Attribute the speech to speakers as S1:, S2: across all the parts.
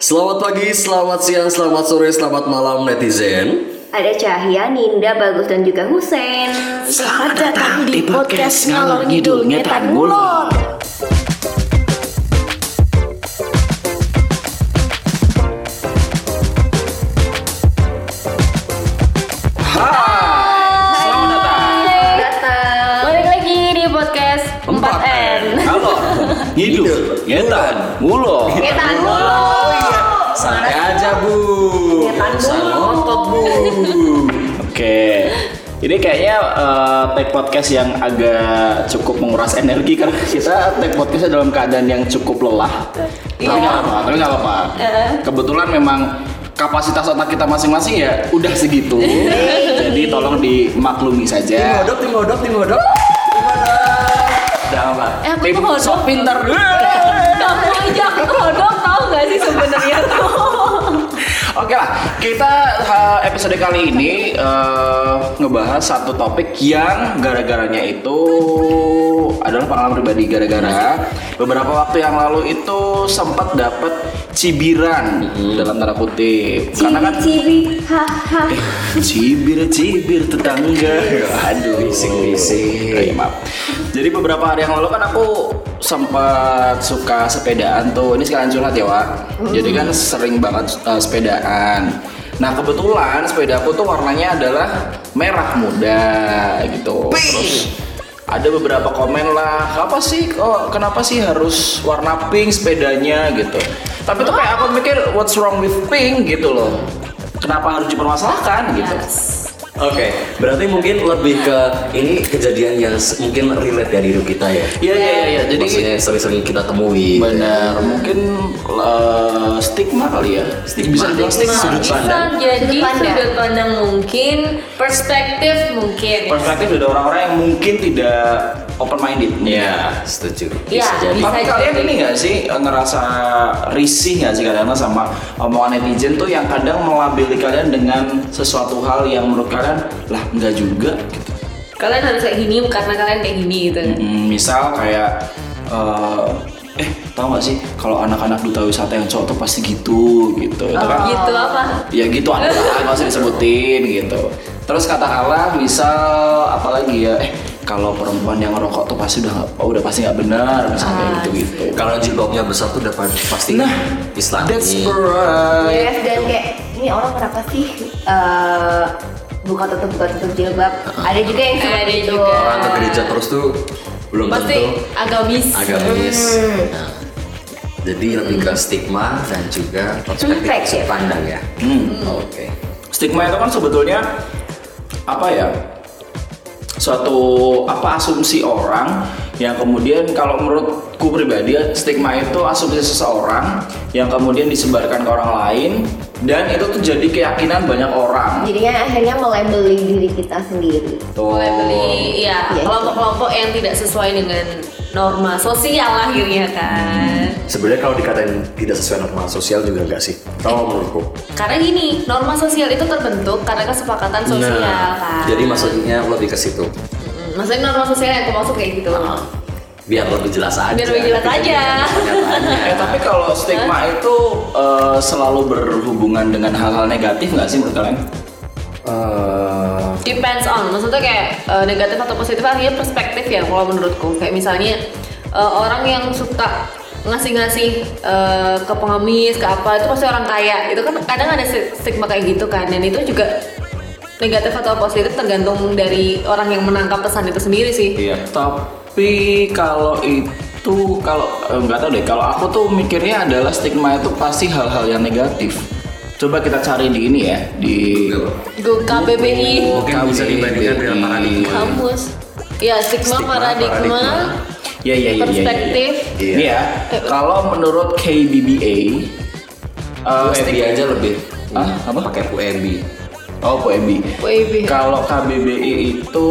S1: Selamat pagi, selamat siang, selamat sore, selamat malam netizen.
S2: Ada Cahya, Ninda, Bagus, dan juga Husein.
S3: Selamat datang di podcast Ngalor Ngidul Ngetan Ngulor.
S4: Kayaknya eh, tag podcast yang agak cukup menguras energi karena kita tag podcastnya dalam keadaan yang cukup lelah. Tapi nggak apa-apa. Tapi nggak apa-apa. Kebetulan memang kapasitas otak kita masing-masing ya udah segitu. Jadi tolong dimaklumi
S1: Tim
S4: saja.
S1: hodok, tim hodok, tim hodok.
S4: Udah apa?
S3: Eh, aku
S4: Tim sok pinter.
S3: Kamu aja aku kodok tau gak sih sebenarnya tuh?
S4: Oke lah, kita uh, episode kali ini uh, ngebahas satu topik yang gara-garanya itu adalah pengalaman pribadi gara-gara beberapa waktu yang lalu itu sempat dapat cibiran dalam tanda kutip. Karena kan
S2: Cibi, haha.
S4: cibir cibir tetangga. Aduh
S1: Bising, bising.
S4: Oh, iya, maaf. Jadi beberapa hari yang lalu kan aku sempat suka sepedaan tuh. Ini sekalian curhat ya Wak. Jadi kan sering banget uh, sepedaan nah kebetulan sepeda aku tuh warnanya adalah merah muda gitu. Terus ada beberapa komen lah apa sih kok kenapa sih harus warna pink sepedanya? gitu. Tapi tuh kayak aku mikir what's wrong with pink? gitu loh. Kenapa harus dipermasalahkan? gitu
S1: Oke, berarti mungkin lebih ke ini kejadian yang mungkin relate dari hidup kita ya.
S4: Iya iya iya iya. jadi
S1: Maksudnya sering-sering kita temui.
S4: benar mungkin uh, stigma kali ya
S1: Stigma.
S4: bisa dibilang stigma sudut
S3: Bisa
S4: pandang
S3: jadi
S2: Sudut pandang.
S3: sudut pandang mungkin, perspektif mungkin.
S4: perspektif dari orang-orang yang mungkin tidak open minded
S1: Iya, setuju.
S3: Iya,
S1: Bisa jadi.
S3: bisa
S4: Tapi
S3: jadi.
S4: kalian ini nggak sih eh, ngerasa risih nggak sih kadang-kadang sama omongan netizen tuh yang kadang melabeli kalian dengan sesuatu hal yang menurut kalian lah nggak juga gitu.
S3: Kalian harus kayak gini karena kalian kayak gini gitu.
S4: Mm, misal kayak eh, eh tahu nggak sih kalau anak-anak duta wisata yang cowok tuh pasti gitu gitu itu kan
S3: Gitu apa?
S4: ya gitu ada nggak usah disebutin gitu terus katakanlah misal apalagi ya eh kalau perempuan yang ngerokok tuh pasti udah oh, udah pasti nggak benar misalnya kayak gitu gitu
S1: Kalau jilbabnya besar tuh udah pa- pasti
S4: nah
S1: Islami.
S4: that's right
S2: Yes, dan kayak ini orang kenapa sih eh, buka tutup buka tutup jilbab? Ada juga yang seperti
S3: Ada
S2: itu.
S3: juga.
S1: Orang ke gereja terus tuh belum
S3: Pasti
S1: tentu
S3: agamis.
S1: agamis.
S2: Hmm.
S1: Nah, jadi lebih ke stigma dan juga perspektif sudut pandang ya.
S4: Hmm.
S1: Oke.
S4: stigma itu kan sebetulnya apa ya suatu apa asumsi orang yang kemudian kalau menurutku pribadi stigma itu asumsi seseorang yang kemudian disebarkan ke orang lain dan itu tuh jadi keyakinan banyak orang.
S2: Jadinya akhirnya melabeli diri kita sendiri.
S3: Mulai beli ya
S2: Iya,
S3: kelompok-kelompok yang tidak sesuai dengan norma sosial akhirnya kan.
S5: Sebenarnya kalau dikatain tidak sesuai norma sosial juga enggak sih? Kalau menurutku.
S3: Karena gini, norma sosial itu terbentuk karena kesepakatan sosial kan.
S1: Jadi maksudnya lebih ke situ.
S3: Maksudnya norma sosial yang aku maksud kayak gitu.
S1: Ah, biar lebih jelas aja.
S3: Biar lebih jelas aja.
S1: Kenyataannya.
S4: eh tapi kalau stigma itu eh, selalu berhubungan dengan hal-hal negatif nggak sih menurut kalian
S5: Eh,
S3: Depends on, maksudnya kayak eh, negatif atau positif akhirnya perspektif ya kalau menurutku. Kayak misalnya eh, orang yang suka ngasih-ngasih eh, ke pengemis ke apa itu pasti orang kaya. Itu kan kadang ada sti- stigma kayak gitu kan. Dan itu juga negatif atau positif tergantung dari orang yang menangkap pesan itu sendiri sih.
S4: Iya, tapi kalau itu kalau nggak tahu deh, kalau aku tuh mikirnya adalah stigma itu pasti hal-hal yang negatif. Coba kita cari di ini ya, di
S3: Go KBBI
S1: Mungkin bisa dibandingkan dengan paradigma.
S3: kamus ya stigma,
S5: Stigma,
S3: paradigma,
S5: paradigma.
S4: ya ya ya ya, ya.
S3: perspektif
S5: Iya.
S4: Ini ya, kalau menurut KBBA, eh,
S1: UMB
S4: stigma-
S1: aja lebih.
S4: Hah? Apa?
S1: Pakai UMB.
S4: Oh, PMB.
S3: WIB.
S4: Kalau KBBI itu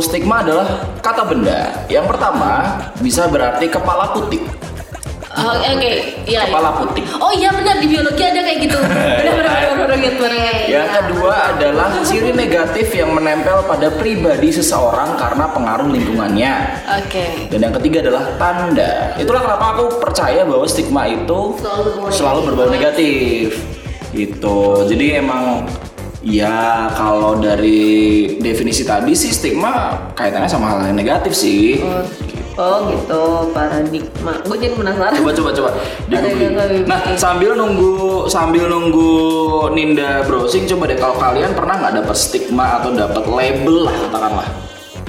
S4: stigma adalah kata benda. Yang pertama bisa berarti kepala putih.
S3: Oh, Oke, Iya,
S4: kepala
S3: iya.
S4: putih.
S3: Oh iya benar di biologi ada kayak gitu. Benar benar benar benar gitu.
S4: Yang kedua adalah ciri negatif yang menempel pada pribadi seseorang karena pengaruh lingkungannya.
S3: Oke.
S4: Dan yang ketiga adalah tanda. Itulah kenapa aku percaya bahwa stigma itu
S2: Selalu berbau
S4: selalu
S2: negatif.
S4: berbau negatif. Gitu. Jadi emang ya kalau dari definisi tadi sih stigma kaitannya sama hal yang negatif sih.
S3: Oh gitu paradigma. Gue jadi penasaran.
S4: Coba coba coba. di googling.
S3: lebih
S4: Nah sambil nunggu sambil nunggu Ninda browsing coba deh kalau kalian pernah nggak dapat stigma atau dapat label lah katakanlah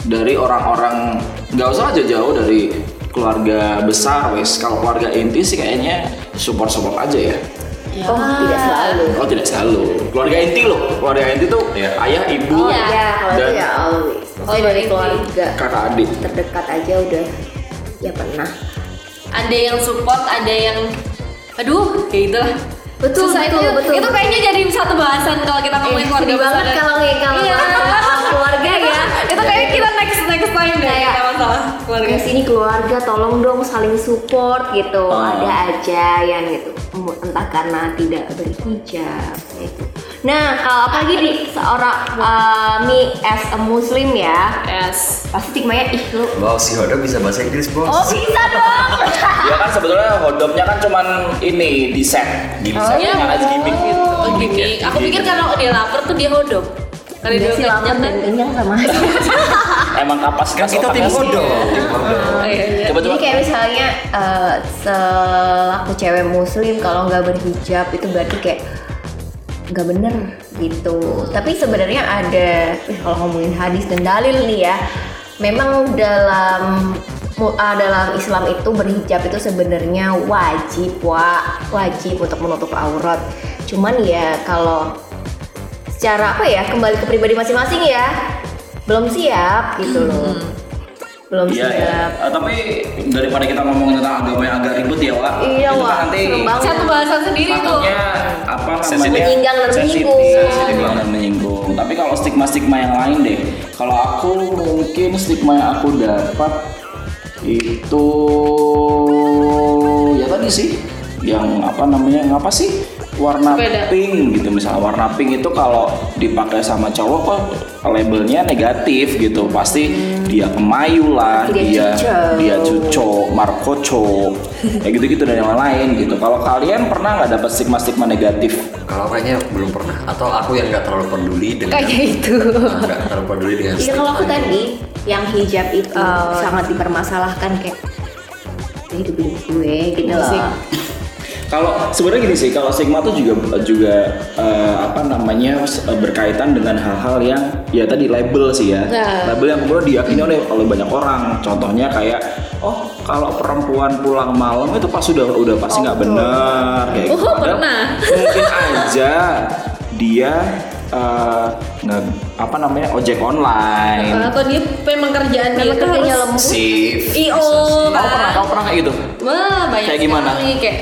S4: dari orang-orang nggak usah aja jauh dari keluarga besar wes kalau keluarga inti sih kayaknya support support aja ya
S2: Oh, tidak selalu.
S4: oh tidak selalu keluarga inti loh keluarga inti tuh
S5: Iya.
S4: ayah ibu
S3: Iya.
S2: Ya,
S4: Dan-
S2: ya
S3: Oh,
S2: dari keluarga
S4: kakak adik
S2: terdekat aja udah ya pernah.
S3: Ada yang support, ada yang aduh kayak gitu lah.
S2: Betul,
S3: Susah
S2: betul,
S3: itu,
S2: betul.
S3: itu kayaknya jadi satu bahasan kalau kita ngomongin
S2: Eh,
S3: keluarga
S2: sedih banget
S3: besar.
S2: kalau kalau
S3: Iya.
S2: keluarga ya.
S3: itu kayaknya kita next next time deh
S2: Kayak-
S3: masalah keluarga.
S2: Di sini keluarga tolong dong saling support gitu.
S4: Oh.
S2: Ada aja yang gitu. Entah karena tidak berhijab gitu. Nah, kalau apalagi di seorang uh, me as a muslim ya,
S3: Yes.
S2: pasti stigmanya ih lu
S5: Wow, si Hoda bisa bahasa Inggris, Bos.
S2: Oh bisa dong.
S4: ya kan sebetulnya hodopnya kan cuman ini di set di set
S3: Iya,
S4: dengan aja gimmick
S3: oh,
S4: Gimmick.
S3: Aku pikir kalau dia lapar tuh dia hodop. Kalau dia
S2: Udah sih lapar dan kenyang sama
S4: emang kapasitas
S5: Kan kita tim
S4: otaknya
S5: Hodo.
S4: sih.
S5: Tim Hodo.
S3: Oh, iya, iya.
S4: coba coba
S2: Jadi kayak misalnya eh, selaku cewek muslim kalau nggak berhijab itu berarti kayak nggak bener gitu. Tapi sebenarnya ada eh, kalau ngomongin hadis dan dalil nih ya, memang dalam ah, dalam Islam itu berhijab itu sebenarnya wajib wa wajib untuk menutup aurat. Cuman ya kalau secara apa ya kembali ke pribadi masing-masing ya belum siap gitu loh. Belum
S4: Iya, ya.
S2: siap.
S4: Eh, tapi daripada kita ngomongin tentang agama yang agak ribut ya, Wak.
S2: Iya, Wak.
S4: kan nanti.
S3: Satu bahasan sendiri tuh.
S4: apa namanya?
S5: Sensitif.
S2: Menyinggang dan
S4: Sensitif,
S2: menyinggung.
S4: sensitif dan menyinggung. Tapi kalau stigma-stigma yang lain deh. Kalau aku mungkin stigma yang aku dapat itu ya tadi sih yang apa namanya ngapa sih warna
S3: Sepeda.
S4: pink gitu misalnya warna pink itu kalau dipakai sama cowok kok labelnya negatif gitu pasti dia kemayu lah
S2: Dia
S4: dia
S2: cucok.
S4: dia cucok markoco kayak gitu gitu dan yang lain gitu kalau kalian pernah nggak dapat stigma stigma negatif
S5: Kalau kayaknya belum pernah. Atau aku yang nggak terlalu peduli dengan
S3: Kayak itu.
S5: Nggak terlalu peduli dengan stigma
S2: kalau aku
S5: itu.
S2: tadi yang hijab itu
S3: Oh.
S2: sangat dipermasalahkan kayak "Ini hidup hidup gue gitu loh.
S4: Kalau sebenarnya gini sih, kalau stigma tuh juga juga eh, apa namanya eh, berkaitan dengan hal-hal yang ya tadi label sih ya.
S3: Nah.
S4: Label yang kemudian diyakini oleh oleh banyak orang. Contohnya kayak oh kalau perempuan pulang malam itu pas sudah udah pasti nggak benar kayak
S3: Oh,
S4: gitu. Padahal
S3: pernah.
S4: Mungkin aja dia eh, nggak apa namanya ojek online.
S3: Atau dia memang kerjaan dia itu
S2: kerjanya.
S5: Shift.
S3: IO
S4: Kamu pernah kamu pernah kayak gitu?
S3: Wah banyak
S4: Kayak gimana?
S3: sekali kayak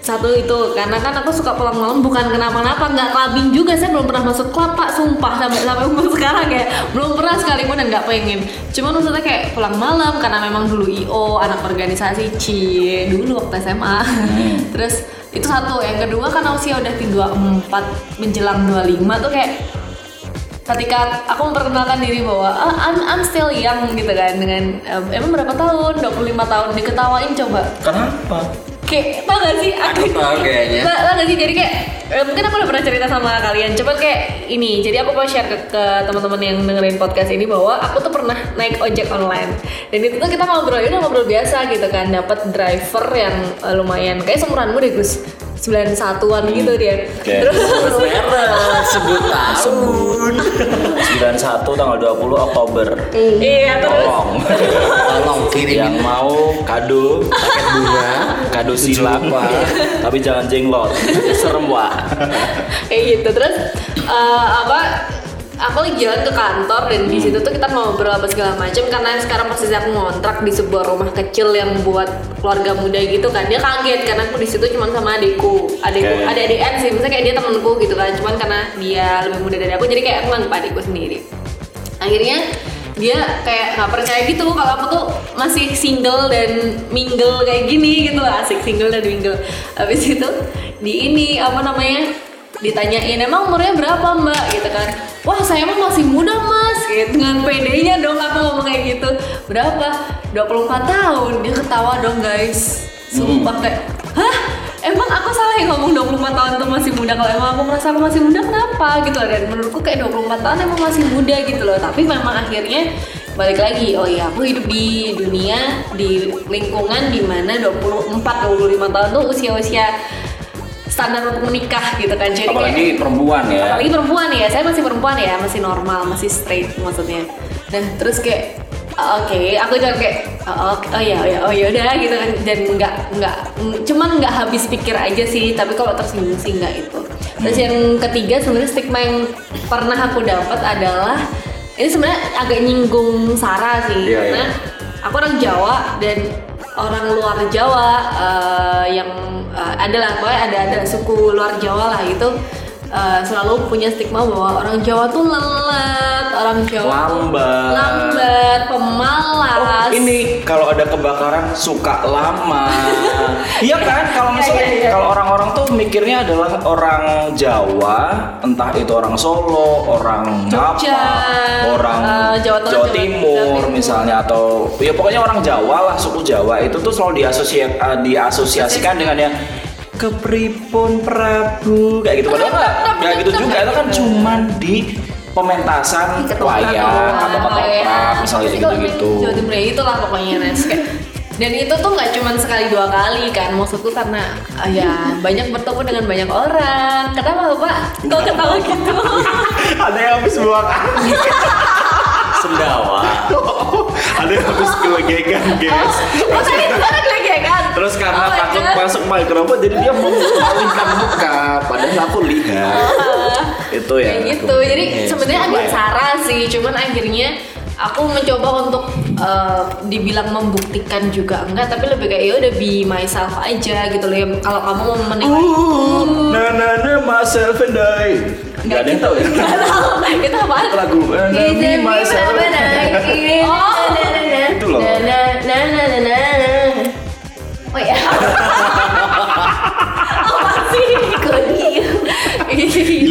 S3: satu itu karena kan aku suka pulang malam bukan kenapa-napa nggak clubbing juga. Saya belum pernah masuk klub pak. Sumpah sampai sampai umur sekarang ya belum pernah sekalipun dan nggak pengen. Cuman maksudnya kayak pulang malam karena memang dulu io anak organisasi cie dulu waktu SMA terus itu satu. Yang kedua karena usia udah di 24 menjelang 25 tuh kayak ketika aku memperkenalkan diri bahwa "Ah, I'm, I'm still young gitu kan dengan em, emang berapa tahun? 25 tahun diketawain coba.
S4: Kenapa?
S3: Kayak tau gak sih?
S5: Aku tahu kayaknya.
S3: tau, tau gak sih? Jadi kayak eh, mungkin aku udah pernah cerita sama kalian. Cuman kayak ini jadi aku mau share ke, ke teman-teman yang dengerin podcast ini bahwa aku tuh pernah naik ojek online. Dan itu tuh kita ngobrol udah ngobrol biasa gitu kan. Dapat driver yang eh, lumayan. Kayak seumuranmu deh Gus 91-an gitu dia
S4: Oke.
S3: terus
S5: sebut tahun.
S4: 91 tanggal 20 Oktober.
S3: iya terus
S4: Tolong.
S5: Tolong
S4: yang
S5: kirimin
S4: mau kado
S5: paket bunga.
S4: kado silang
S5: Pak.
S4: tapi jangan jenglot serem wah
S3: kayak gitu terus eh, apa aku lagi jalan ke kantor dan di situ tuh kita ngobrol apa segala macam karena sekarang posisi aku ngontrak di sebuah rumah kecil yang buat keluarga muda gitu kan. Dia kaget karena aku di situ cuma sama adikku. Adikku
S4: Oke.
S3: ada adik sih misalnya kayak dia temenku gitu kan. Cuman karena dia lebih muda dari aku jadi kayak aku nganggap adikku sendiri. Akhirnya dia kayak nggak percaya gitu kalau aku tuh masih single dan mingle kayak gini gitu asik single dan mingle. Habis itu di ini apa namanya ditanyain emang umurnya berapa mbak? Gitu kan. Wah saya emang masih muda mas. Gitu dengan pedenya dong aku ngomong kayak gitu. Berapa? 24 tahun. Dia ketawa dong guys. Sumpah kayak hah? Emang aku salah yang ngomong 24 tahun tuh masih muda? Kalau emang aku merasa aku masih muda kenapa? Gitu loh dan menurutku kayak 24 tahun emang masih muda gitu loh. Tapi memang akhirnya balik lagi oh iya aku hidup di dunia di lingkungan di mana 24 25 tahun tuh usia-usia standar untuk menikah gitu kan jadi kayak-
S4: Apalagi perempuan ya.
S3: apalagi perempuan ya saya masih perempuan ya masih normal masih straight maksudnya. Dan terus kayak "Ah, oke aku jangan kayak oh, oh, oh ya oh ya oh ya udah gitu kan. Dan nggak nggak cuman nggak habis pikir aja sih tapi kalau tersinggung sih nggak itu terus yang ketiga sebenarnya stigma yang pernah aku dapat adalah ini sebenarnya agak nyinggung Sarah sih.
S4: Iya,
S3: karena aku orang Jawa dan orang luar Jawa eh, yang eh, adalah pokoknya ada ada suku luar Jawa lah itu eh, selalu punya stigma bahwa orang Jawa tuh lelet, orang Jawa
S4: Lambat.
S3: lambat, pemalas.
S4: Oh, ini kalau ada kebakaran suka lama. iya kan? Kalau misalnya
S3: Iya, iya, iya.
S4: kalau orang-orang tuh mikirnya adalah orang Jawa, entah itu orang Solo, orang
S3: Jogja,
S4: apa, orang
S3: eh, Jawa Tengah, Jawa-
S4: Timur
S3: Jawa Timur.
S4: misalnya atau ya pokoknya orang Jawa lah, suku Jawa itu tuh selalu eh, diasosiasikan dengan yang kepripun Prabu? Kayak gitu padahal nggak gitu juga itu kan cuman di pementasan wayang atau ketoprak misalnya
S3: Pasti
S4: gitu
S3: kalau
S4: gitu
S3: main Jawa Timur ya itulah pokoknya Nes Kayak- dan itu tuh nggak cuma sekali dua kali kan. Maksudku karena ah, ya banyak bertemu dengan banyak orang. Kenapa pak kok ketawa gitu?
S4: Ada yang habis buang angin
S1: Sendawa.
S4: ada yang habis kelegekan guys.
S3: Oh tadi itu kan lagi ya kan
S4: terus karena
S3: Oh
S4: takut
S3: God.
S4: masuk mikrofon jadi dia memalingkan muka. Padahal aku lihat. Itu ya
S3: gitu. jadi sebenarnya agak sarah sih cuman akhirnya aku mencoba untuk eh, dibilang membuktikan juga enggak tapi lebih kayak ya udah be myself aja gitu loh. Ya kalau kamu mau menikmati
S4: Uh, na na na myself and I. Nggak ada yang tahu ya?
S3: Nggak tahu itu apaan
S4: lagu uh, na, me myself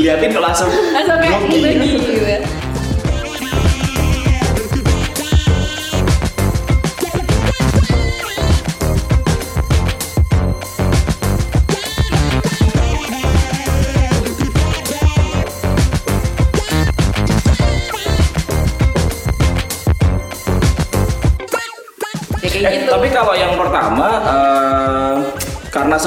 S4: diliatin kalau langsung
S3: langsung kayak gitu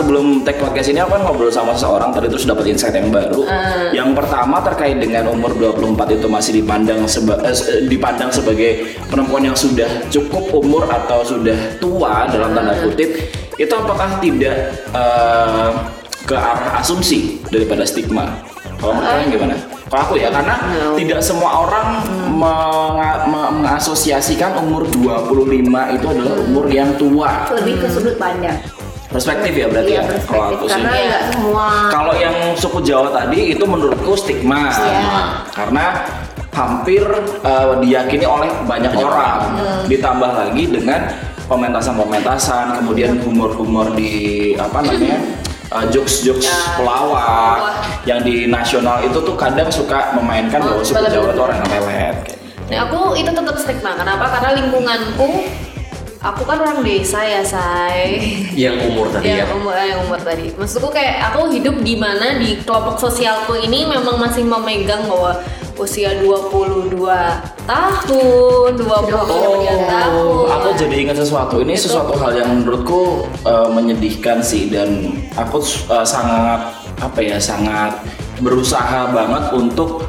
S4: sebelum tag podcast ini aku kan ngobrol sama seseorang tadi terus dapat insight yang baru.
S3: Ah.
S4: Yang pertama terkait dengan umur 24 itu masih dipandang seba- eh, se- dipandang sebagai perempuan yang sudah cukup umur atau sudah tua dalam tanda
S3: Ah.
S4: kutip. Itu apakah tidak eh, ke arah asumsi daripada stigma? Kalau menurut kalian gimana? Kalau aku ya karena tidak semua orang menga- me- mengasosiasikan umur 25 itu adalah umur yang tua.
S2: Lebih ke sudut pandang.
S4: Perspektif ya berarti
S2: Iya,
S4: ya. Kalau aku sih.
S2: Karena nggak semua.
S4: Kalau yang suku Jawa tadi itu menurutku stigma.
S2: Iya.
S4: Karena hampir eh, diyakini oleh banyak orang. Ditambah lagi dengan pementasan-pementasan, kemudian humor-humor di apa namanya? eh, jokes-jokes
S3: Ya.
S4: pelawak yang di nasional itu tuh kadang suka memainkan
S3: Oh,
S4: bahwa suku Jawa itu orang yang lelet. kayak.
S3: Nah aku itu tetap stigma. Kenapa? Karena lingkunganku, aku kan orang desa ya, say.
S1: Yang umur tadi ya.
S3: yang umur yang umur tadi. Maksudku kayak aku hidup di mana di kelompok sosialku ini memang masih memegang bahwa usia 22 tahun, 23 tahun.
S4: Oh, aku jadi ingat sesuatu. Ini
S3: Itu.
S4: sesuatu hal yang menurutku uh, menyedihkan sih dan aku uh, sangat apa ya sangat berusaha banget untuk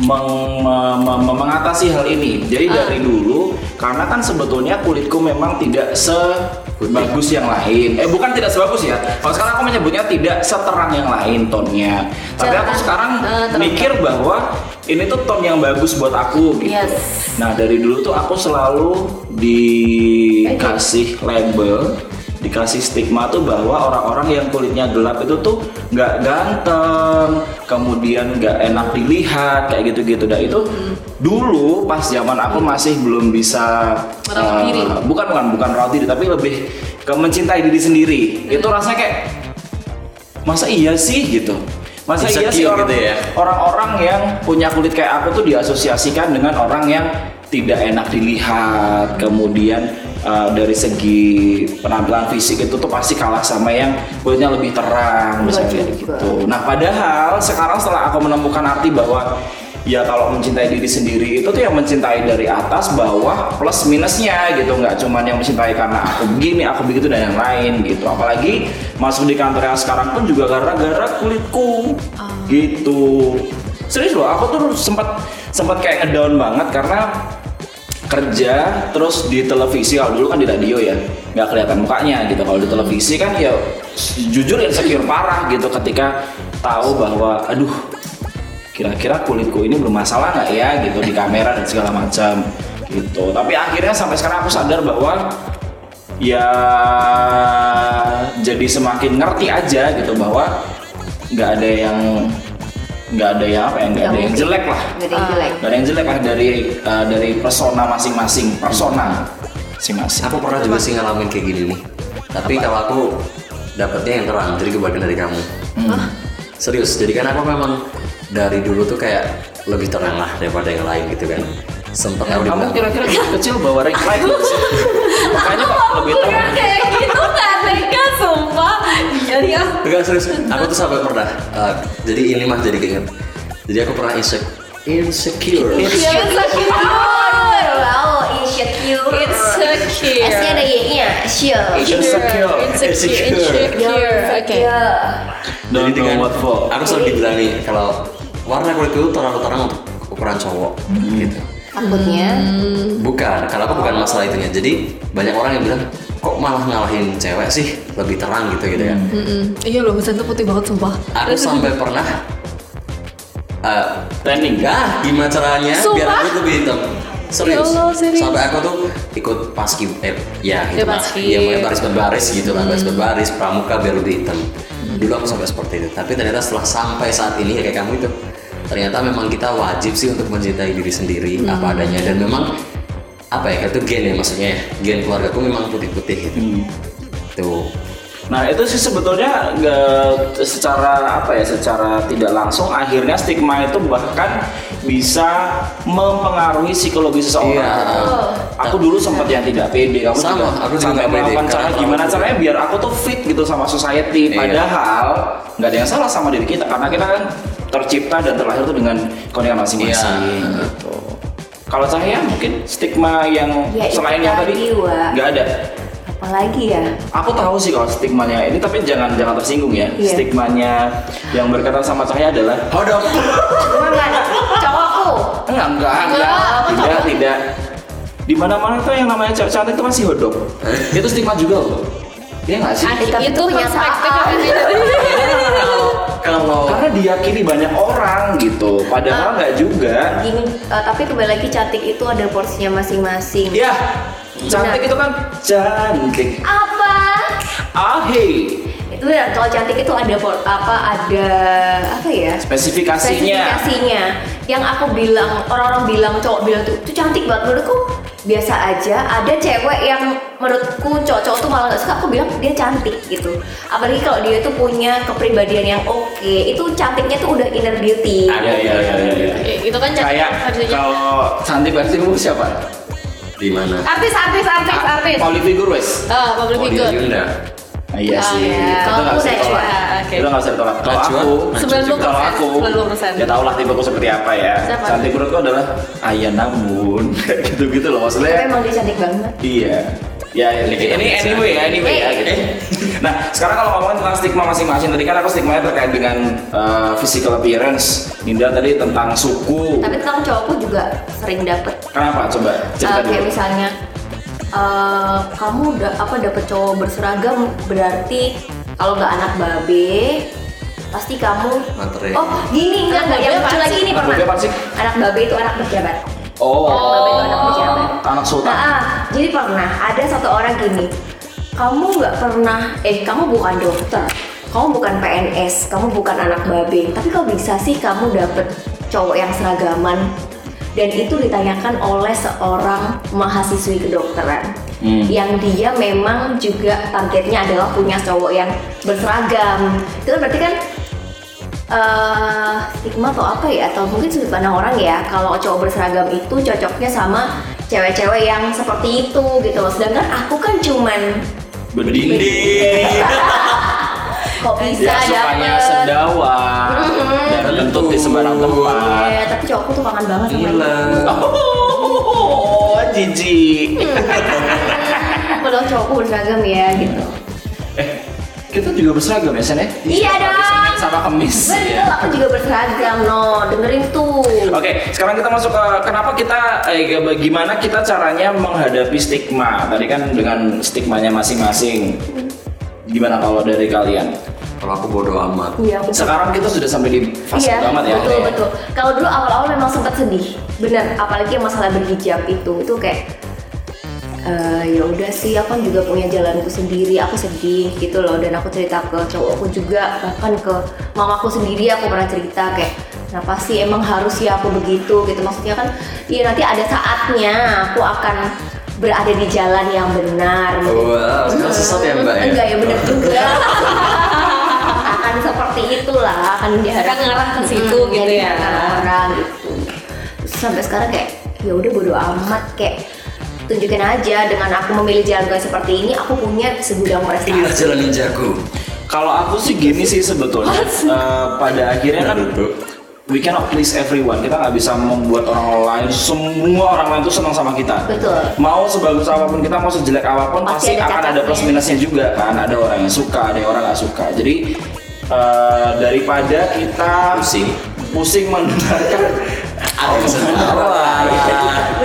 S4: meng- me- me- me- mengatasi hal ini. Jadi
S3: Ah.
S4: dari dulu karena kan sebetulnya kulitku memang tidak sebagus yang lain. Eh bukan tidak sebagus ya. Kalau sekarang aku menyebutnya tidak seterang yang lain tonnya. Tapi aku sekarang
S3: terang.
S4: mikir bahwa ini tuh ton yang bagus buat aku gitu.
S3: Yes.
S4: Nah dari dulu tuh aku selalu dikasih label, dikasih stigma tuh bahwa orang-orang yang kulitnya gelap itu tuh nggak ganteng, kemudian nggak enak dilihat kayak gitu-gitu. Dan itu dulu pas zaman aku masih belum bisa
S3: Merawat diri.
S4: bukan bukan bukan rawat diri tapi lebih ke mencintai diri sendiri. Itu rasanya kayak masa iya sih gitu. Masa iya sih orang-
S1: gitu ya?
S4: orang-orang yang punya kulit kayak aku tuh diasosiasikan dengan orang yang tidak enak dilihat, kemudian uh, dari segi penampilan fisik itu tuh pasti kalah sama yang kulitnya lebih terang misalnya gitu. Nah padahal sekarang setelah aku menemukan arti bahwa ya kalau mencintai diri sendiri itu tuh yang mencintai dari atas bawah plus minusnya gitu. Nggak cuman yang mencintai karena aku begini aku begitu dan yang lain gitu. Apalagi masuk di kantor yang sekarang pun juga gara-gara kulitku. Gitu. Serius loh aku tuh sempat sempat kayak ngedown banget karena kerja terus di televisi. Kalau dulu kan di radio ya nggak kelihatan mukanya gitu. Kalau di televisi kan ya jujur insecure parah gitu ketika tahu bahwa aduh kira-kira kulitku ini bermasalah nggak ya? gitu di kamera dan segala macam gitu. Tapi akhirnya sampai sekarang aku sadar bahwa ya jadi semakin ngerti aja gitu bahwa nggak ada yang nggak ada yang apa ya nggak ada yang jelek lah
S2: Gak ada yang jelek.
S4: Gak ada yang jelek lah dari uh, dari persona masing-masing persona masing-masing.
S1: Aku pernah juga sih ngalamin kayak gini nih. Tapi kalau aku dapetnya yang terang, jadi kebalikan dari kamu. Serius, jadi kan aku memang dari dulu tuh kayak lebih terang lah daripada yang lain gitu kan. Sempet aku
S4: Kamu kira-kira kecil bawa ring light? Makanya kok lebih
S3: Aku
S4: terang.
S3: kayak gitu kan, Rika, sumpah. Jadi aku
S1: Enggak serius, aku tuh sampai pernah. uh, jadi ini mah jadi keinget. Jadi aku pernah insecure. Insecure.
S3: Iya, insecure.
S2: Wow, insecure.
S3: Insecure.
S2: S-nya ada Y-nya. Sure.
S4: Insecure.
S3: Insecure.
S1: Insecure.
S3: Insecure. Oke.
S4: What for.
S1: aku selalu dibilang nih kalau warna kulitku terlalu terang untuk ukuran cowok gitu.
S2: Takutnya
S1: Bukan, kalau aku bukan masalah itunya. Jadi banyak orang yang bilang kok malah ngalahin cewek sih lebih terang gitu gitu kan.
S3: Mm-mm. Iya loh, Husen tuh putih banget sumpah.
S1: Aku sampai pernah eh
S4: Training.
S1: enggak gimana caranya biar
S3: Sumpah?
S1: aku lebih hitam. Serius.
S3: Ya Allah, serius.
S1: Sampai aku tuh ikut paski eh ya
S3: Ya,
S1: gitu lah.
S3: paski.
S1: Ya mulai baris berbaris gitu lah, baris berbaris pramuka biar lebih hitam. Dulu aku sampai seperti itu. Tapi ternyata setelah sampai saat ini ya kayak kamu itu ternyata memang kita wajib sih untuk mencintai diri sendiri apa adanya dan memang apa ya itu gen ya maksudnya ya. gen keluargaku memang putih-putih gitu. Tuh.
S4: Nah itu sih sebetulnya nggak secara apa ya secara tidak langsung akhirnya stigma itu bahkan bisa mempengaruhi psikologi seseorang.
S1: Iya.
S4: Aku dulu sempat yang tidak pede, kamu
S1: Sama,
S4: juga
S1: aku juga
S4: sampai melakukan cara gimana caranya biar aku tuh fit gitu sama society.
S1: Iya.
S4: Padahal nggak ada yang salah sama diri kita karena kita kan tercipta dan terlahir tuh dengan kondisi masing-masing.
S1: Iya.
S4: Gitu. Kalau saya mungkin stigma yang
S2: Ya, itu
S4: selain yang tadi nggak ada.
S2: apalagi ya.
S4: Aku tahu sih kalau stigmanya ini tapi jangan jangan tersinggung ya.
S2: Iya.
S4: Stigmanya yang berkaitan sama saya adalah
S1: Hodok.
S2: Emang nggak ada cowokku.
S4: enggak enggak enggak tidak tidak di mana mana tuh yang namanya cewek cantik itu masih hodok. itu stigma juga loh. Iya nggak sih?
S2: Tapi
S3: itu
S2: itu
S3: perspektif
S2: kenyataan.
S3: yang.
S1: Kalau
S4: Karena diyakini banyak orang gitu, padahal nggak juga.
S2: Gini, eh, tapi kembali lagi cantik itu ada porsinya masing-masing.
S4: Ya, cantik itu kan cantik.
S2: Apa?
S4: Ahey,
S2: Itu ya, kalau cantik itu ada por- apa ada apa ya?
S4: spesifikasinya.
S2: Spesifikasinya. Yang aku bilang orang-orang bilang cowok bilang tuh itu cantik banget menurutku biasa aja. Ada cewek yang menurutku cowok-cowok tuh malah nggak suka. Aku bilang dia cantik gitu. Apalagi kalau dia tuh punya kepribadian yang oke. Itu cantiknya tuh udah inner beauty.
S4: Ada ya, ya, ya, ya.
S3: Eh, Itu kan cantik
S4: Kayak kalau cantik versimu siapa?
S1: di mana?
S3: Artis, artis, artis, artis.
S4: Pauli Figur wes.
S3: Ah, public
S1: Oh,
S3: figure.
S1: Yunda.
S4: Ah, Iya
S3: Ah,
S4: sih.
S3: iya.
S4: Itu
S2: Kalau
S4: nggak
S2: aku
S4: bisa ditolak.
S3: Oke.
S4: Itu nggak bisa ditolak. Kalau aku, kalau aku,
S3: 90%.
S4: ya tau lah tipeku seperti apa ya.
S3: Siapa?
S4: Cantik menurutku adalah ayah namun gitu-gitu loh
S2: Tapi
S4: maksudnya.
S2: emang dia cantik banget.
S4: Iya. Ya ini, ini anyway ya anyway ya gitu. Nah sekarang kalau ngomongin tentang stigma masing-masing tadi kan aku stigmanya terkait dengan uh, physical appearance. Ninda tadi tentang suku.
S2: Tapi tentang cowokku juga sering dapet
S4: Kenapa? Coba cerita
S2: Eh, kayak
S4: dulu.
S2: misalnya eh, kamu udah apa dapet cowok berseragam berarti kalau nggak anak babe pasti kamu
S1: Materai.
S2: oh gini enggak enggak yang lucu lagi
S4: sih?
S2: pernah
S4: babe
S2: anak babe itu anak pejabat
S4: Oh,
S2: anak babe itu anak pejabat
S4: anak sultan.
S2: Nah, ah, jadi pernah ada satu orang gini kamu nggak pernah eh kamu bukan dokter kamu bukan PNS kamu bukan anak babe tapi kok bisa sih kamu dapet cowok yang seragaman dan itu ditanyakan oleh seorang mahasiswi kedokteran
S4: Hmm.
S2: yang dia memang juga targetnya adalah punya cowok yang berseragam itu kan berarti kan eh stigma atau apa ya atau mungkin sudut pandang orang ya kalau cowok berseragam itu cocoknya sama cewek-cewek yang seperti itu gitu loh sedangkan aku kan cuman
S4: Berdinding.
S2: kok bisa
S4: Yang sukanya sendawa dan kentut di sembarang tempat.
S2: Iya, tapi cowokku tuh kangen banget sama
S1: Gila.
S4: Oh, jijik.
S2: Padahal cowokku berseragam ya gitu.
S4: Eh, kita juga berseragam ya, Sen ya?
S2: Iya dong.
S4: sama kemis.
S2: Betul, aku juga berseragam no. Dengerin tuh.
S4: Oke, sekarang kita masuk ke kenapa kita eh bagaimana kita caranya menghadapi stigma. Tadi kan dengan stigmanya masing-masing. Gimana kalau dari kalian?
S1: Kalau aku bodo amat.
S2: Iya, betul.
S4: Sekarang kita sudah sampai di fase
S2: Iya,
S4: amat ya.
S2: betul betul. Kalau dulu awal-awal memang sempat sedih, bener. Apalagi yang masalah berhijab itu, itu kayak eh ya udah sih, aku kan juga punya jalanku sendiri. Aku sedih gitu loh, dan aku cerita ke cowokku juga, bahkan ke mamaku sendiri aku pernah cerita kayak kenapa sih emang harus ya aku begitu gitu. Maksudnya kan, iya nanti ada saatnya aku akan berada di jalan yang benar.
S1: Wow, sekarang sesat ya mbak ya?
S2: Enggak ya bener juga. seperti itulah akan diharapkan
S3: ngarah ke situ
S2: Mm,
S3: gitu
S2: jadi
S3: ya.
S2: orang gitu Terus sampai sekarang kayak ya udah bodo amat kayak tunjukin aja dengan aku memilih jalan gue seperti ini aku punya segudang
S1: Inilah
S2: prestasi
S1: jalan ninjaku.
S4: Kalau aku sih gini sih sebetulnya eh, pada akhirnya kan
S1: Naruto.
S4: we cannot please everyone. Kita nggak bisa membuat orang lain semua orang lain tuh senang sama kita.
S2: Betul.
S4: Mau sebagus apa pun kita, mau sejelek apa pun
S2: Pasti
S4: pasti,
S2: ada
S4: akan ada
S2: cacatnya.
S4: plus minusnya juga kan. Ada orang yang suka, ada orang nggak suka. Jadi eh, daripada kita
S1: Pusing.
S4: pusing mendengarkan
S1: Ada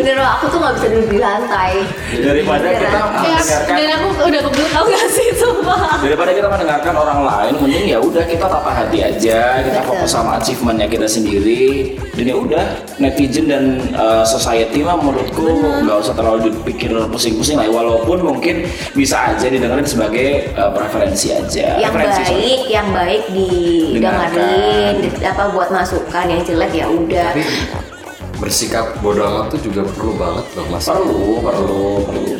S1: yang sendawa.
S2: bener loh aku tuh nggak bisa duduk di lantai
S4: daripada kita
S2: Beneran.
S3: Ya,
S4: mendengarkan
S3: dan aku udah keburu tau gak sih sumpah
S4: daripada kita mendengarkan orang lain mending ya udah kita tata hati aja kita
S2: Betul.
S4: fokus sama achievementnya kita sendiri dan ya udah netizen dan uh, society mah menurutku nggak usah terlalu dipikir pusing-pusing lah walaupun mungkin bisa aja didengarin sebagai uh, preferensi aja
S2: yang
S4: Preferensi, sorry.
S2: baik yang baik didengarin di- apa buat masukan yang jelek ya udah
S1: Tapi bersikap bodo amat tuh juga perlu banget loh mas.
S4: perlu perlu perlu.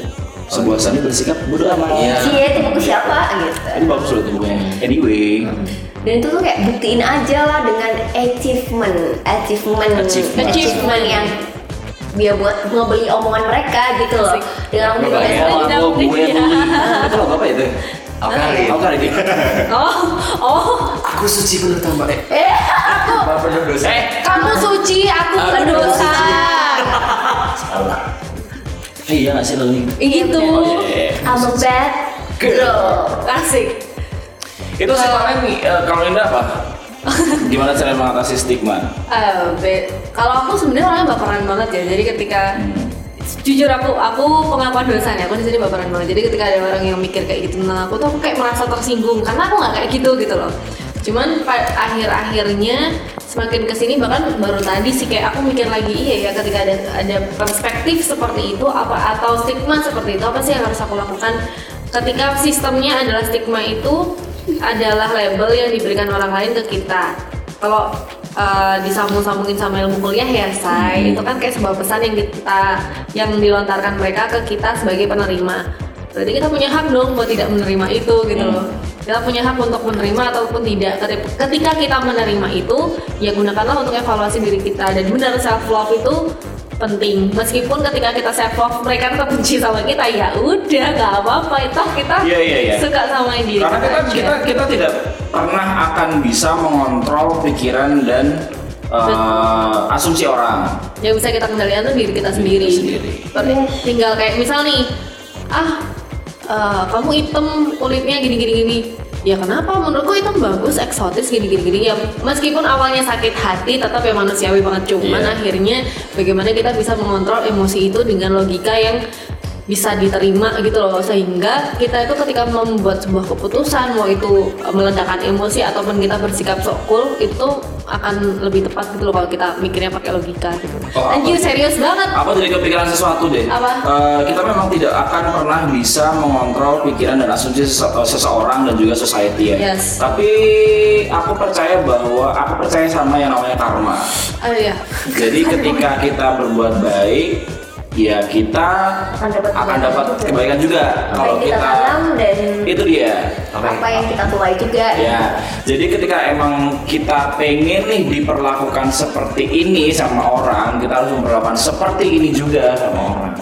S4: Sebuah seni bersikap bodo amat.
S1: Iya.
S2: Itu buku siapa? Gitu.
S4: Ini bagus loh itu bukunya. Anyway.
S2: Dan itu tuh kayak buktiin aja lah dengan achievement. Achievement.
S4: Achievement.
S2: achievement yang dia buat ngebeli omongan mereka gitu loh. Dengan
S4: Aku
S3: udah,
S4: gue beli. Itu apa itu?
S1: Alkarin.
S4: Lagi.
S3: oh oh.
S1: Aku suci penuh tambah eh. Mbak penuh dosa.
S4: Eh,
S3: kamu suci aku
S1: Aku
S3: berdosa
S4: Eh, iya nggak sih lo nih?
S3: gitu
S2: I'm a bad girl
S3: asik
S4: Itu sih paling eh, kalau Linda apa? Gimana cara mengatasi stigma?
S3: Eh, be- kalau aku sebenarnya orangnya baperan banget ya. Jadi ketika jujur aku aku pengakuan dosanya aku di sini baperan banget. Jadi ketika ada orang yang mikir kayak gitu tentang aku tuh aku kayak merasa tersinggung karena aku nggak kayak gitu gitu loh. Cuman pada akhir-akhirnya semakin ke sini bahkan baru tadi sih kayak aku mikir lagi iya ya ketika ada ada perspektif seperti itu apa atau stigma seperti itu apa sih yang harus aku lakukan? Ketika sistemnya adalah stigma itu adalah label yang diberikan orang lain ke kita. Kalau uh, disambung-sambungin sama ilmu kuliah ya say itu kan kayak sebuah pesan yang kita yang dilontarkan mereka ke kita sebagai penerima. Berarti kita punya hak dong buat tidak menerima itu gitu loh kita punya hak untuk menerima ataupun tidak Keti- ketika kita menerima itu ya gunakanlah untuk evaluasi diri kita dan benar self love itu penting meskipun ketika kita self love mereka tetap benci sama kita ya udah nggak apa-apa itu kita
S4: Iya, iya, iya.
S3: suka sama diri
S4: Karena kita,
S3: aja.
S4: kita kita tidak pernah akan bisa mengontrol pikiran dan eh, asumsi orang.
S3: yang bisa kita kendalikan tuh diri kita sendiri.
S4: sendiri.
S3: Per- Tinggal kayak misal nih, ah eh, kamu hitam kulitnya gini gini gini. Ya kenapa? Menurutku hitam bagus, eksotis gini gini gini. Ya meskipun awalnya sakit hati, tetap ya manusiawi banget. Cuman
S1: Iya.
S3: akhirnya bagaimana kita bisa mengontrol emosi itu dengan logika yang bisa diterima gitu loh sehingga kita itu ketika membuat sebuah keputusan mau itu meledakkan emosi ataupun kita bersikap sok cool itu akan lebih tepat gitu loh kalau kita mikirnya pakai logika gitu.
S4: Oh,
S3: Anjir serius banget.
S4: Apa jadi kepikiran sesuatu deh?
S3: Apa?
S4: Eh, kita memang tidak akan pernah bisa mengontrol pikiran dan asumsi sese- eh, seseorang dan juga society ya.
S3: Yes.
S4: Tapi aku percaya bahwa aku percaya sama yang namanya karma.
S3: Ah iya.
S4: Jadi ketika kita berbuat baik, ya kita
S2: Akan dapat
S4: akan
S2: kebaikan
S4: dapat
S2: juga.
S4: kebaikan juga.
S2: Apa
S4: Kalau
S2: yang kita
S4: kita
S2: tanam dan
S4: itu dia.
S2: apa yang kita tuai juga.
S4: Ya, jadi ketika emang kita pengen nih diperlakukan seperti ini sama orang, kita harus memperlakukan seperti ini juga sama orang.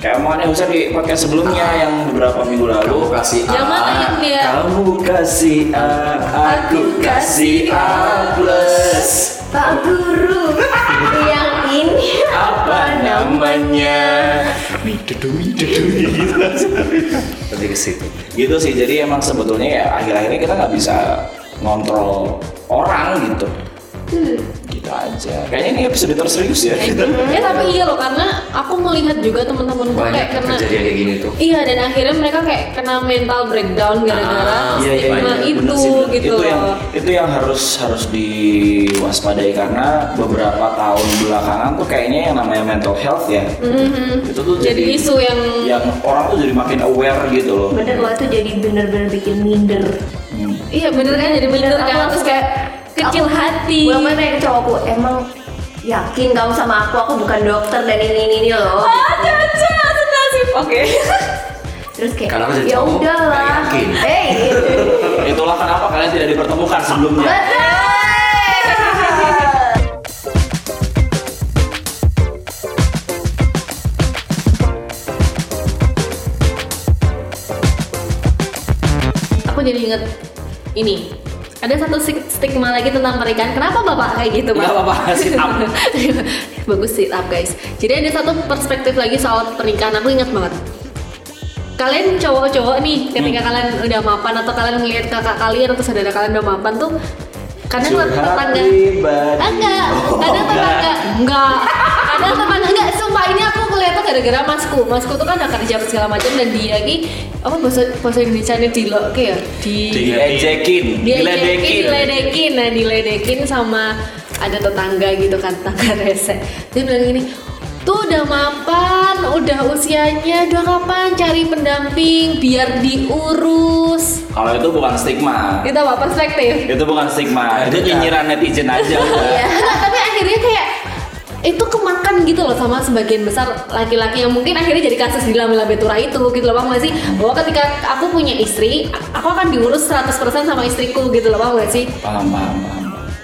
S4: Kayak omongannya Husa di podcast sebelumnya yang beberapa minggu lalu.
S1: Kamu kasih
S3: Yang mana
S1: A,
S3: yang dia?
S4: Kamu kasih A, aku kasih A plus.
S2: Pak Guru, ini
S4: Apa namanya?
S1: lebih ke situ.
S4: Gitu sih, jadi emang sebetulnya ya akhir-akhirnya kita nggak bisa ngontrol orang gitu. Gitu aja. Kayaknya ini episode terserius ya. kita.
S3: ya tapi iya loh karena aku melihat juga teman-temanku
S1: Banyak
S3: kayak kena
S1: kejadian kayak gini tuh.
S3: Iya dan akhirnya mereka kayak kena mental breakdown gara-gara
S1: Ah,
S4: Iya iya
S3: stigma
S4: iya,
S3: itu
S4: bener sih, bener.
S3: gitu
S4: itu yang itu yang harus harus diwaspadai karena beberapa tahun belakangan tuh kayaknya yang namanya mental health ya itu tuh.
S3: Jadi isu yang
S4: yang orang tuh jadi makin aware gitu loh
S2: bener loh itu jadi bener-bener bikin minder.
S4: Hmm.
S3: iya bener kan jadi bener
S2: Aku
S3: kan terus kayak kecil
S2: aku-
S3: hati.
S2: Gue mana yang cowokku emang yakin kamu sama aku aku bukan dokter dan ini ini, ini loh.
S3: Ah, caca, senasib. Oke.
S2: Terus kayak
S1: jadi
S2: ya
S1: cowok,
S2: udahlah.
S1: nggak yakin."
S2: Hey.
S4: itulah kenapa kalian tidak dipertemukan sebelumnya
S2: Betul.
S3: Aku jadi inget ini. Ada satu stig- stigma lagi tentang pernikahan. Kenapa bapak kayak gitu, Pak?
S4: Nggak apa-apa, sit up.
S3: Bagus sit up, guys. Jadi ada satu perspektif lagi soal pernikahan. Aku ingat banget. Kalian cowok-cowok nih, ketika
S4: Hmm.
S3: kalian udah mapan atau kalian ngeliat kakak kalian atau saudara kalian udah mapan tuh, kadang
S4: Curhat
S3: tetangga. Ah, enggak,
S4: Oh,
S3: kadang tetangga enggak, kadang tetangga enggak. Ini ngeliatnya gara-gara masku, masku tuh kan udah kerja segala macam dan dia lagi apa bahasa bahasa Indonesia nya di oke ya? Di
S4: diejekin
S3: dia
S4: diledekin.
S3: diledekin. Nah diledekin sama ada tetangga gitu kan tetangga rese. Dia bilang gini tuh udah mapan udah usianya udah kapan cari pendamping biar diurus?
S4: Kalau itu bukan stigma.
S3: Itu apa perspektif?
S4: Itu bukan stigma. Itu nyinyiran netizen aja. Udah.
S3: Iya, enggak, tapi akhirnya kayak itu kemakan gitu loh sama sebagian besar laki-laki yang mungkin akhirnya jadi kasus di dalam Betura itu gitu loh bang gak sih bahwa ketika aku punya istri aku akan diurus 100% sama istriku gitu loh bang gak sih
S4: paham paham paham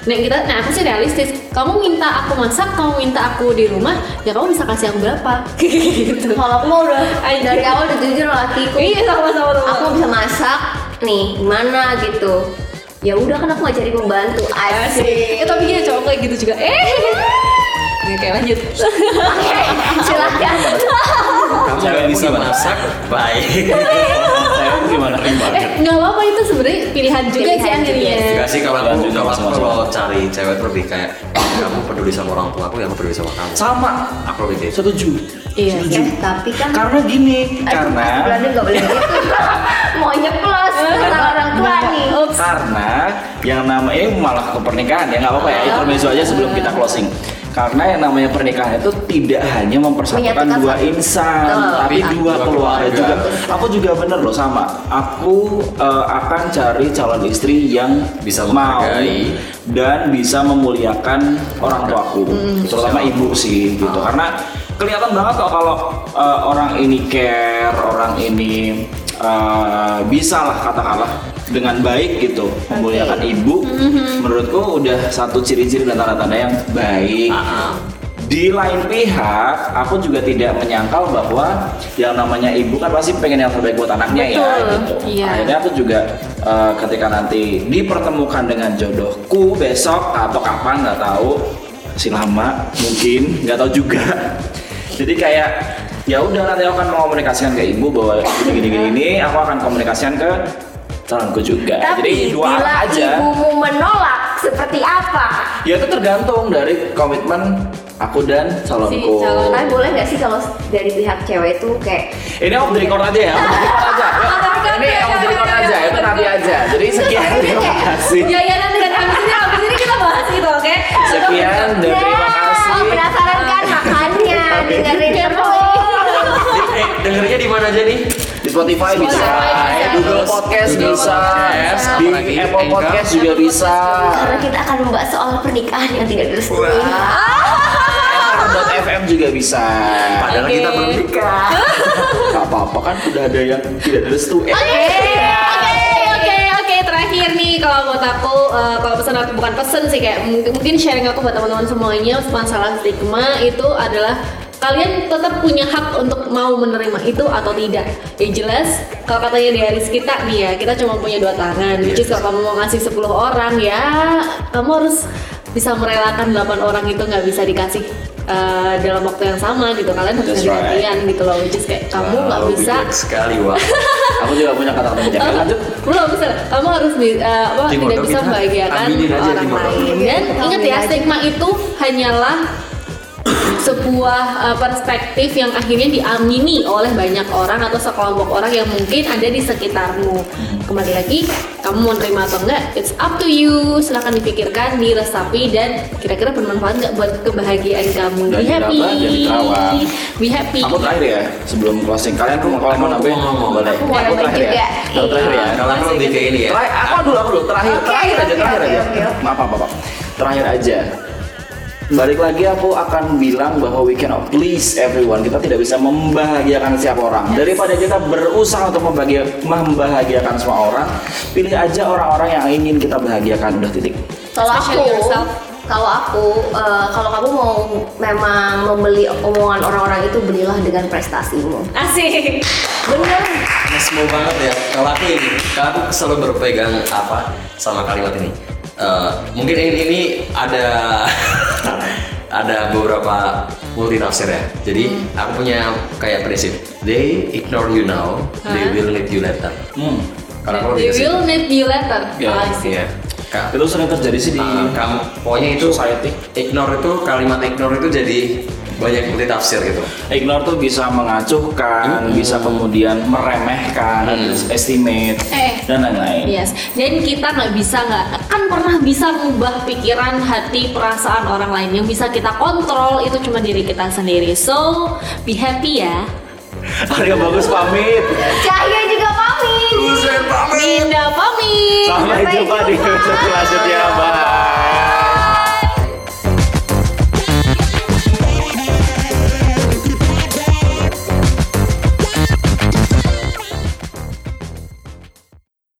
S3: Nah kita, nah aku sih realistis. Kamu minta aku masak, kamu minta aku di rumah, ya kamu bisa kasih aku berapa? gitu.
S2: Kalau aku mau udah dari awal udah jujur lakiku.
S3: Iya sama-sama sama.
S2: Aku bisa masak nih gimana gitu. Ya udah kan aku gak cari pembantu asik.
S3: Eh tapi dia cowok kayak gitu juga. Eh. Ya, kayak lanjut.
S2: Oke, silakan.
S1: Kamu nggak
S4: bisa
S1: masak, baik.
S4: saya gimana
S3: eh nggak apa-apa itu sebenarnya pilihan juga sih akhirnya.
S2: juga sih.
S1: Enggak sih kalau aku
S4: juga
S1: kalau aku
S4: sama-sama.
S1: kalau cari cewek tuh lebih kayak kamu peduli sama orang tua aku, ya aku peduli sama kamu.
S4: sama
S1: Aku lebih kayak gitu.
S4: setuju
S3: Iya.
S4: setuju
S2: Eh, tapi kan
S4: karena gini
S2: Aduh,
S4: karena
S2: Belanda gak boleh gitu Mau nyeplos kata orang tua nih
S4: karena yang namanya ini malah ke pernikahan ya nggak apa-apa ya intermezzo aja sebelum kita closing karena yang namanya pernikahan itu tidak hanya mempersatukan dua insan
S2: Betul.
S4: tapi
S1: Tapi
S4: dua
S1: dua
S4: keluarga juga. Aku juga bener loh sama. Aku eh, akan cari calon istri yang
S1: Bisa
S4: mau dan bisa memuliakan orang tuaku terutama ibu sih gitu. Karena kelihatan banget kok kalau eh, orang ini care orang ini eh, bisa lah katakanlah dengan baik gitu. Memuliakan ibu. Menurutku udah satu ciri-ciri dan tanda-tanda yang baik. Di lain pihak aku juga tidak menyangkal bahwa yang namanya ibu kan pasti pengen yang terbaik buat anaknya ya
S3: Betul,
S4: gitu.
S3: Iya.
S4: akhirnya aku juga eh, ketika nanti dipertemukan dengan jodohku besok atau kapan nggak tahu si lama mungkin nggak tahu juga. Jadi kayak ya udah nanti aku akan mengomunikasikan ke ibu bahwa gini gini, gini aku akan komunikasikan ke calonku juga jadi
S2: Tapi
S4: dua arah
S2: bila
S4: aja
S2: ibumu menolak seperti apa?
S4: ya itu tergantung dari komitmen Aku dan calonku.
S3: Si calon.
S2: Tapi boleh nggak sih kalau dari pihak cewek itu kayak
S4: Ini off the record aja ya, off the record aja. Yuk, Ini off the record aja, itu nanti aja. Jadi sekian, terima kasih.
S3: Ya ya nanti dan habis ini habis ini kita bahas gitu oke.
S4: Sekian dan terima kasih.
S1: Dengernya di mana aja nih?
S4: Di Spotify bisa,
S3: Spotify bisa.
S4: Google Podcast
S1: Google
S4: bisa,
S1: Podcast,
S4: di Apple
S1: Anchor.
S4: Podcast juga bisa.
S2: Karena kita akan membahas soal pernikahan yang tidak direstui.
S4: FM juga bisa.
S1: Padahal
S3: Oke.
S1: kita belum nikah.
S4: Gak apa-apa kan udah ada yang tidak restu. Eh,
S3: Oke oke oke terakhir nih kalau buat aku eh, kalau pesan aku bukan pesen sih kayak mungkin, mungkin sharing aku buat teman-teman semuanya masalah stigma itu adalah kalian tetap punya hak untuk mau menerima itu atau tidak yang jelas kalau katanya di Aris kita nih ya kita cuma punya dua tangan which is kalau kamu mau ngasih 10 orang ya kamu harus bisa merelakan 8 orang itu nggak bisa dikasih eh, dalam waktu yang sama gitu kalian harus
S4: right.
S3: gantian gitu loh which is kayak kamu nggak
S1: Wow,
S3: bisa
S1: sekali, wah.
S4: Aku juga punya kata-kata bijak. Ya, Lanjut.
S3: belum bisa kamu harus bi- eh, apa, tidak bisa membahagiakan orang lain dan ingat ya stigma itu hanyalah sebuah eh, perspektif yang akhirnya diamini oleh banyak orang atau sekelompok orang yang mungkin ada di sekitarmu kembali lagi kamu mau nerima atau enggak it's up to you silahkan dipikirkan diresapi dan kira-kira bermanfaat nggak buat kebahagiaan kamu
S4: Dan
S3: be happy
S4: diterawang.
S3: be happy
S4: Aku terakhir ya sebelum closing. Kalian mau kalau mau nambahin
S1: mau
S4: boleh.
S2: Aku mau
S4: Aku
S2: nambahin
S4: terakhir ya.
S2: juga.
S4: Aku terakhir ya.
S1: Kalau aku lebih ke ini ya.
S4: Terakhir, aku dulu, aku dulu. Terakhir, terakhir aja, terakhir aja. Maaf, maaf, maaf. Terakhir aja. Balik lagi aku akan bilang bahwa we cannot please everyone. Kita tidak bisa membahagiakan siapa orang. Daripada kita berusaha untuk membahagia- membahagiakan semua orang, pilih aja orang-orang yang ingin kita bahagiakan. Udah titik.
S2: Kalau aku, kalau aku, eh, kalau kamu mau memang membeli omongan orang-orang itu belilah dengan prestasimu.
S3: asik
S2: Bener.
S1: Mas mau banget ya. Kalau aku ini, kalau aku selalu berpegang apa sama kalimat ini. Eh, mungkin ini, ini ada ada beberapa multi tafsir ya. Jadi aku punya kayak prinsip. They ignore you now, they
S3: Hah?
S1: will need you later.
S4: Hmm.
S1: Kalau aku
S3: they will need you later
S4: Ya,
S3: I see.
S1: Iya. Ka-
S4: Itu sering terjadi sih di
S1: Ah, kamu pokoknya itu
S4: society.
S1: ignore itu kalimat ignore itu jadi banyak multi tafsir gitu.
S4: Ignore tuh bisa mengacuhkan, bisa kemudian meremehkan, estimate,
S3: Eh.
S4: dan lain-lain.
S3: Yes, dan kita nggak bisa nggak akan pernah bisa mengubah pikiran, hati, perasaan orang lain. Yang bisa kita kontrol itu cuma diri kita sendiri. So, be happy ya.
S4: Arya bagus pamit.
S2: Cahaya juga pamit.
S3: Dinda pamit.
S4: Sampai jumpa di episode selanjutnya. Bye.